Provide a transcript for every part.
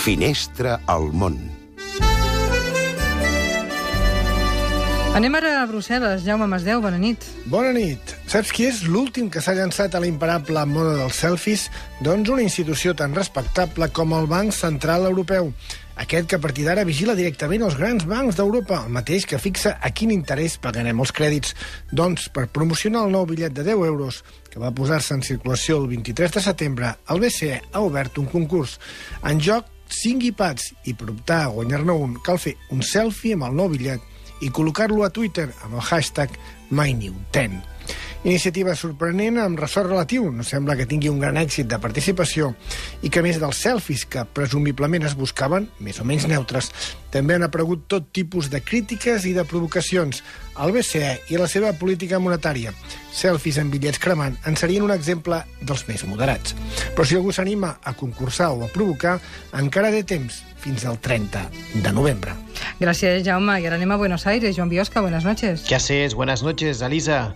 Finestra al món. Anem ara a Brussel·les. Jaume Masdeu, bona nit. Bona nit. Saps qui és l'últim que s'ha llançat a la imparable moda dels selfies? Doncs una institució tan respectable com el Banc Central Europeu. Aquest que a partir d'ara vigila directament els grans bancs d'Europa, el mateix que fixa a quin interès pagarem els crèdits. Doncs, per promocionar el nou bitllet de 10 euros, que va posar-se en circulació el 23 de setembre, el BCE ha obert un concurs. En joc, 5 iPads, i per optar a guanyar-ne un, cal fer un selfie amb el nou bitllet i col·locar-lo a Twitter amb el hashtag MyNew10. Iniciativa sorprenent amb ressort relatiu. No sembla que tingui un gran èxit de participació i que, a més dels selfies que presumiblement es buscaven, més o menys neutres, també han aparegut tot tipus de crítiques i de provocacions al BCE i a la seva política monetària. Selfies amb bitllets cremant en serien un exemple dels més moderats. Però si algú s'anima a concursar o a provocar, encara té temps, fins al 30 de novembre. Gràcies, Jaume. I ara anem a Buenos Aires. Joan Biosca, buenas noches. ¿Qué haces? Buenas noches, Elisa.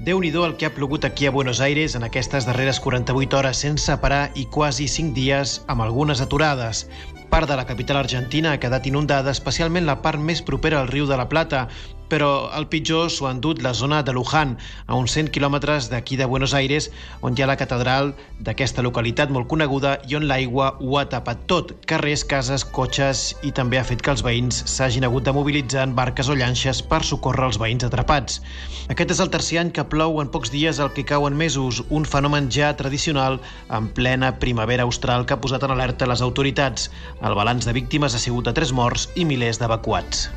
Déu nhi el que ha plogut aquí a Buenos Aires en aquestes darreres 48 hores sense parar i quasi 5 dies amb algunes aturades. Part de la capital argentina ha quedat inundada, especialment la part més propera al riu de la Plata, però el pitjor s'ho ha endut la zona de Luján, a uns 100 quilòmetres d'aquí de Buenos Aires, on hi ha la catedral d'aquesta localitat molt coneguda i on l'aigua ho ha tapat tot, carrers, cases, cotxes, i també ha fet que els veïns s'hagin hagut de mobilitzar en barques o llanxes per socórrer els veïns atrapats. Aquest és el tercer any que plou en pocs dies el que cau en mesos, un fenomen ja tradicional en plena primavera austral que ha posat en alerta les autoritats. El balanç de víctimes ha sigut de tres morts i milers d'evacuats.